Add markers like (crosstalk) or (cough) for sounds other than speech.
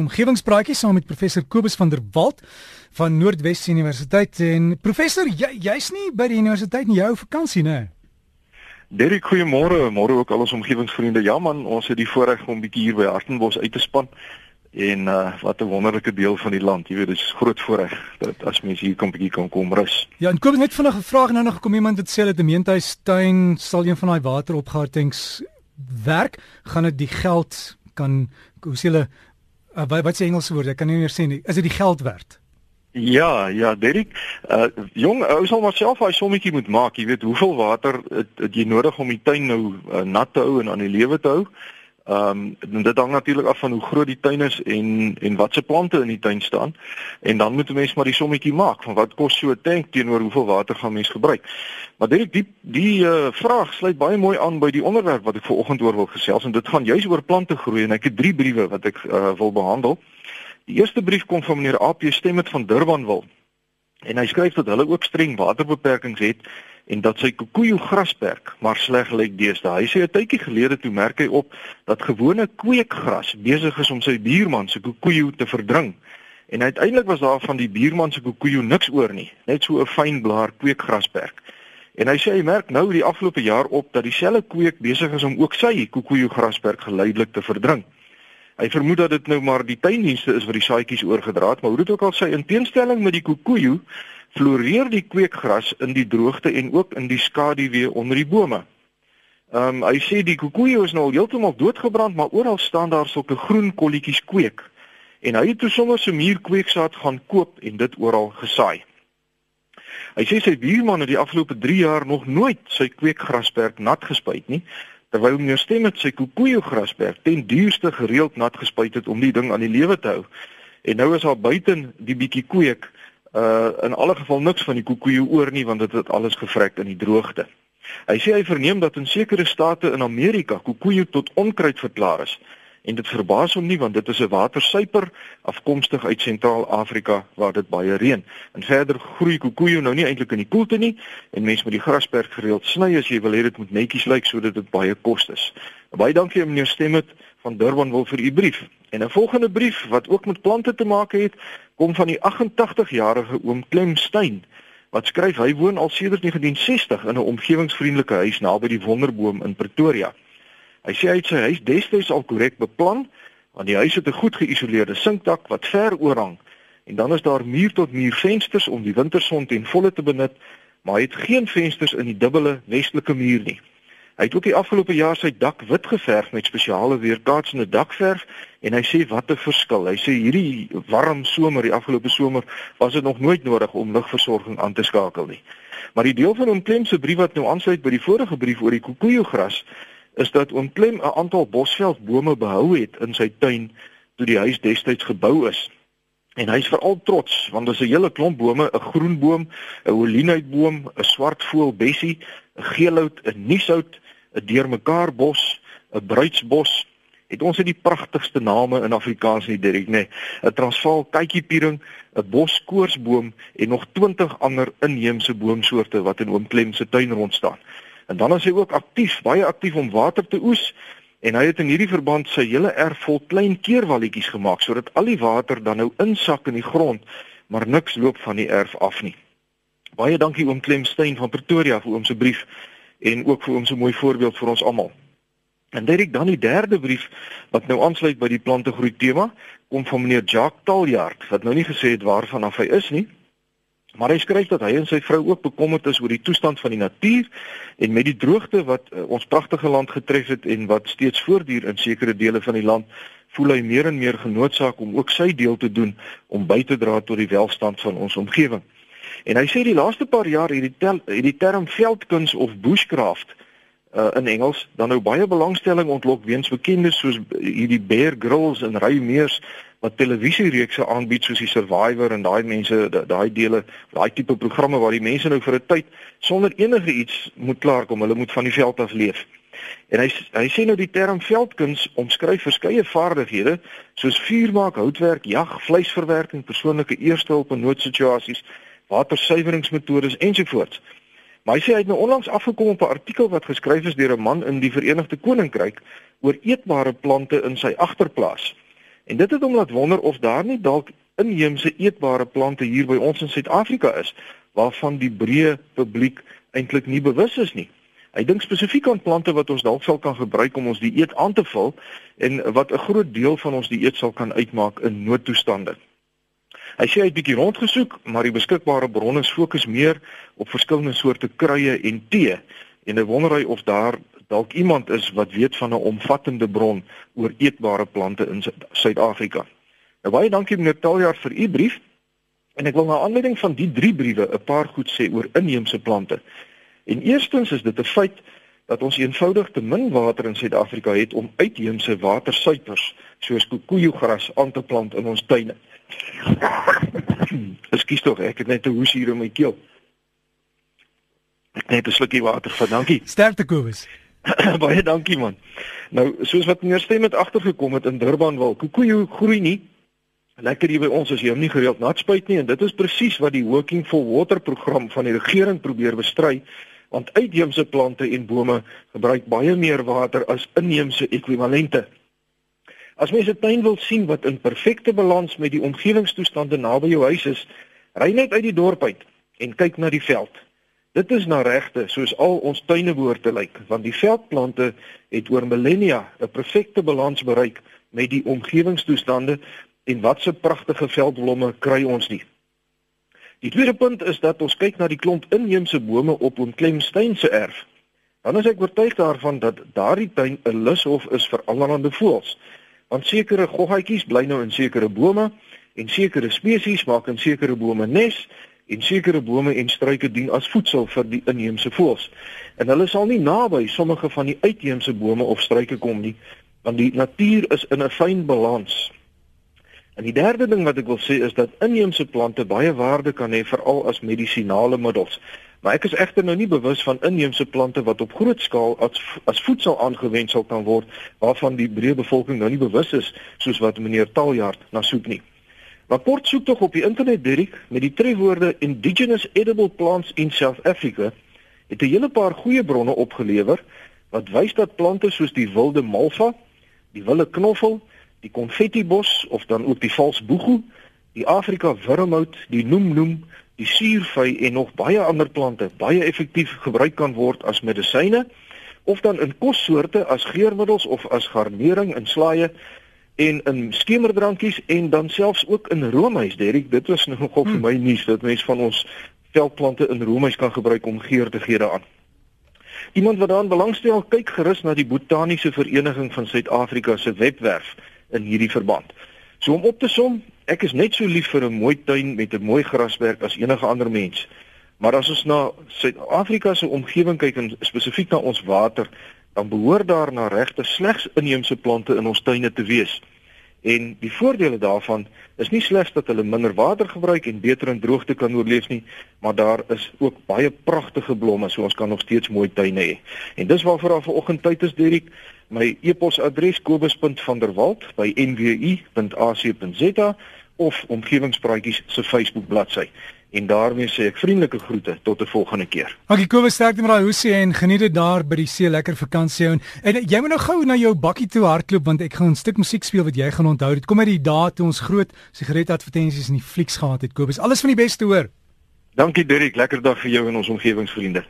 Omgewingspraatjie saam met professor Kobus van der Walt van Noordwes Universiteit. En professor jy jy's nie by die universiteit nie jou vakansie nê Derek goeiemôre. Môre ook al ons omgewingsvriende. Ja man ons het die voorreg om bietjie hier by Hartenbos uit te span. En uh, wat 'n wonderlike deel van die land. Jy weet dit is groot voorreg dat as mense hier kom bietjie kan kom rus. Ja en Kobus net vinnig 'n vraag nou nog. Gekom iemand het sê dat die gemeentehuistuin sal een van daai wateropgaartings werk. Gaan dit die geld kan hoe sê hulle Uh, wat wat sê Engelse woorde? Ek kan nie meer sê nie. Is dit die geld werd? Ja, ja, Derek. Uh jong, ou sal maar self daai sommetjie moet maak. Jy weet hoeveel water het, het jy nodig om die tuin nou uh, nat te hou en aan die lewe te hou? Ehm um, dit hang natuurlik af van hoe groot die tuin is en en wat se plante in die tuin staan. En dan moet 'n mens maar die sommetjie maak van wat kos so 'n tank teenoor hoeveel water gaan mens gebruik. Maar dit die die uh, vraag sluit baie mooi aan by die onderwerp wat ek vanoggend oor wil gesels en dit gaan juis oor plante groei en ek het drie briewe wat ek uh, wil behandel. Die eerste brief kom van meneer AP Stemmet van Durbanville. En hy skryf dat hulle ook streng waterbeperkings het en dat sy kokoejo grasperk maar sleg lyk deesdae. Hy sê 'n tydjie gelede toe merk hy op dat gewone kweekgras besig is om sy buurman se kokoejo te verdring. En uiteindelik was daar van die buurman se kokoejo niks oor nie, net so 'n fyn blaar kweekgrasperk. En hy sê hy merk nou die afgelope jaar op dat dieselfde kweek besig is om ook sy kokoejo grasperk geleidelik te verdring. Hy vermoed dat dit nou maar die tuindienste is wat die saadjies oorgedra het, maar hoe dit ook al sy in teenstelling met die kokoejo floreer die kweekgras in die droogte en ook in die skaduwee onder die bome. Ehm um, hy sê die kokoejo is nou al heeltemal doodgebrand, maar oral staan daar sulke groen kolletjies kweek. En hy het toe sommer so muurkweeksaad gaan koop en dit oral gesaai. Hy sê sy buurman het die afgelope 3 jaar nog nooit sy kweekgrasperk nat gespuit nie, terwyl meneer Stem met sy kokoejo grasperk ten duurste gereeld nat gespuit het om die ding aan die lewe te hou. En nou is daar buiten die bietjie kweek uh in alle geval niks van die koekoeë oor nie want dit het alles gevrek in die droogte. Hy sê hy verneem dat in sekere state in Amerika koekoeë tot onkruid verklaar is en dit verbaas hom nie want dit is 'n watersuiper afkomstig uit Sentraal-Afrika waar dit baie reën. En verder groei koekoeë nou nie eintlik in die koelte nie en mense moet die grasperk gereeld sny as jy wil hê dit moet netjies lyk sodat dit baie kos is. Baie dankie meneer Stemmet van Durban wil vir u brief. En 'n volgende brief wat ook met plante te maak het, kom van die 88-jarige oom Klem Steyn wat skryf hy woon al sedert 1960 in 'n omgewingsvriendelike huis naby die Wonderboom in Pretoria. Hy sê hy het sy huis destyds al korrek beplan want die huis het 'n goed geïsoleerde sinkdak wat ver oorhang en dan is daar muur tot muur vensters om die winterson ten volle te benut, maar hy het geen vensters in die dubbele westelike muur nie. Hy het ook die afgelope jaar sy dak wit geverf met spesiale weerkaatsende dakverf en hy sê wat 'n verskil. Hy sê hierdie warm somer, die afgelope somer, was dit nog nooit nodig om lugversorging aan te skakel nie. Maar die deel van Oom Klem se brief wat nou aansluit by die vorige brief oor die kokoejogras is dat Oom Klem 'n aantal bosveldbome behou het in sy tuin toe die huis destyds gebou is. En hy is veral trots want daar's 'n hele klomp bome, 'n groenboom, 'n olienhoutboom, 'n swartvoël bessie, 'n geelhout, 'n nieshout, 'n deurmekaar bos, 'n bruidsbos. Het ons het die pragtigste name in Afrikaans nie direk nê. 'n Transvaal kytjiepiering, 'n boskoorsboom en nog 20 ander inheemse boomsoorte wat in Oom Klem se tuin rond staan. En dan is hy ook aktief, baie aktief om water te oes en hy het in hierdie verband sy hele erf vol klein keerwalletjies gemaak sodat al die water dan nou insak in die grond, maar niks loop van die erf af nie. Baie dankie oom Klemstein van Pretoria vir oom se brief en ook vir ons 'n mooi voorbeeld vir ons almal. En dit dan die derde brief wat nou aansluit by die plantegroei tema kom van meneer Jacques Taljard wat nou nie gesê het waarvan af hy is nie. Maar hy skryf dat hy en sy vrou ook bekommerd is oor die toestand van die natuur en met die droogte wat uh, ons pragtige land getref het en wat steeds voortduur in sekere dele van die land, voel hy meer en meer genoodsaak om ook sy deel te doen om by te dra tot die welstand van ons omgewing. En hy sê die laaste paar jaar het die tel, het die term veldkuns of bushcraft uh, in Engels dan nou baie belangstelling ontlok weens bekendes soos hierdie Bear Grylls en Ray Mears wat televisiereekse aanbied soos die Survivor en daai mense daai dele daai tipe programme waar die mense nou vir 'n tyd sonder enige iets moet klaarkom hulle moet van die veld af leef. En hy hy sê nou die term veldkuns omskryf verskeie vaardighede soos vuurmaak, houtwerk, jag, vleisverwerking, persoonlike eerste hulp in noodsituasies watersuiweringsmetodes ensovoorts. Maar hy sê hy het nou onlangs afgekom op 'n artikel wat geskryf is deur 'n man in die Verenigde Koninkryk oor eetbare plante in sy agterplaas. En dit het hom laat wonder of daar nie dalk inheemse eetbare plante hier by ons in Suid-Afrika is waarvan die breë publiek eintlik nie bewus is nie. Hy dink spesifiek aan plante wat ons dalk sal kan gebruik om ons dieet aan te vul en wat 'n groot deel van ons dieet sal kan uitmaak in noodtoestande. Hy sê hy het bietjie rondgesoek, maar die beskikbare bronne fokus meer op verskillende soorte kruie en tee en hy wonder hy of daar dalk iemand is wat weet van 'n omvattende bron oor eetbare plante in Suid-Afrika. Nou baie dankie meneer Taljaard vir u brief. En ek wil na aanleiding van die drie briewe 'n paar goed sê oor inheemse plante. En eerstens is dit 'n feit dat ons eenvoudig te min water in Suid-Afrika het om uitheemse watersuipers soos kokoejogras aan te plant in ons tuine. (clears throat) Ekskuus tog, ek het net 'n hoes hier in my keel. Ek net 'n slukkie water, van dankie. (clears throat) Sterkte Kobus. (clears throat) Baie dankie man. Nou, soos wat meneer Stem het agtergekom het in Durban wil kokoejo groei nie lekker hier by ons as jy hom nie gereeld nat spuit nie en dit is presies wat die Working for Water program van die regering probeer bestry want uitheemse plante en bome gebruik baie meer water as inheemse ekwivalente. As mens 'n tuin wil sien wat in perfekte balans met die omgewingstoestande naby jou huis is, ry net uit die dorp uit en kyk na die veld. Dit is na regte soos al ons tuine behoort te lyk, want die veldplante het oor millennia 'n perfekte balans bereik met die omgewingstoestande en watse pragtige veldblomme kry ons nie. Die tweede punt is dat ons kyk na die klomp inheemse bome op Oom Klemstein se erf. Dan is ek oortuig daarvan dat daardie tuin 'n lushof is vir allerlei voëls. Want sekere goggatjies bly nou in sekere bome en sekere spesies maak in sekere bome nes en sekere bome en struike dien as voedsel vir die inheemse voëls. En hulle sal nie naby sommige van die uitheemse bome of struike kom nie, want die natuur is in 'n fyn balans. En die derde ding wat ek wil sê is dat inheemse plante baie waarde kan hê veral as medisinale middels. Maar ek is egter nou nie bewus van inheemse plante wat op groot skaal as as voedsel aangewend sal kan word waarvan die breë bevolking nou nie bewus is soos wat meneer Taljaard na soek nie. Maar kort soek tog op die internet Dirk met die trefwoorde indigenous edible plants in South Africa het 'n hele paar goeie bronne opgelewer wat wys dat plante soos die wilde malva, die wilde knoffel die konfettibos of dan ook die valsboegoe, die Afrika wurmhout, die noemnoem, die suurvy en nog baie ander plante baie effektief gebruik kan word as medisyne of dan in kossoorte as geurmiddels of as garnering in slaaie en in skemerdrankies en dan selfs ook in roomys Derek dit was nog op vir hmm. my nuus dat mense van ons veldplante in roomys kan gebruik om geur te gee daaraan. Iemand wat daaraan belangstel, kyk gerus na die Botaniese Vereniging van Suid-Afrika se webwerf in hierdie verband. So om op te som, ek is net so lief vir 'n mooi tuin met 'n mooi grasperk as enige ander mens. Maar as ons na Suid-Afrika se omgewing kyk en spesifiek na ons water, dan behoort daar na regte slegs inheemse plante in ons tuine te wees. En die voordele daarvan is nie slegs dat hulle minder water gebruik en beter in droogte kan oorleef nie, maar daar is ook baie pragtige blomme, so ons kan nog steeds mooi tuine hê. En dis waarvoor daar vanoggend tyd is, Derik. My e-posadres kobus.vanderwalt@nwu.ac.za of omgewingspraatjies se Facebook bladsy. En daarmee sê ek vriendelike groete tot 'n volgende keer. Dankie Kobus, sterkte met daai hoesie en geniet dit daar by die see, lekker vakansie hou. En jy moet nou gou na jou bakkie toe hardloop want ek gaan 'n stuk musiek speel wat jy gaan onthou. Dit kom uit die dae toe ons groot sigaretadvertensies in die flieks gehad het. Kobus, alles van die beste hoor. Dankie Dirk, lekker dag vir jou en ons omgewingsvriende.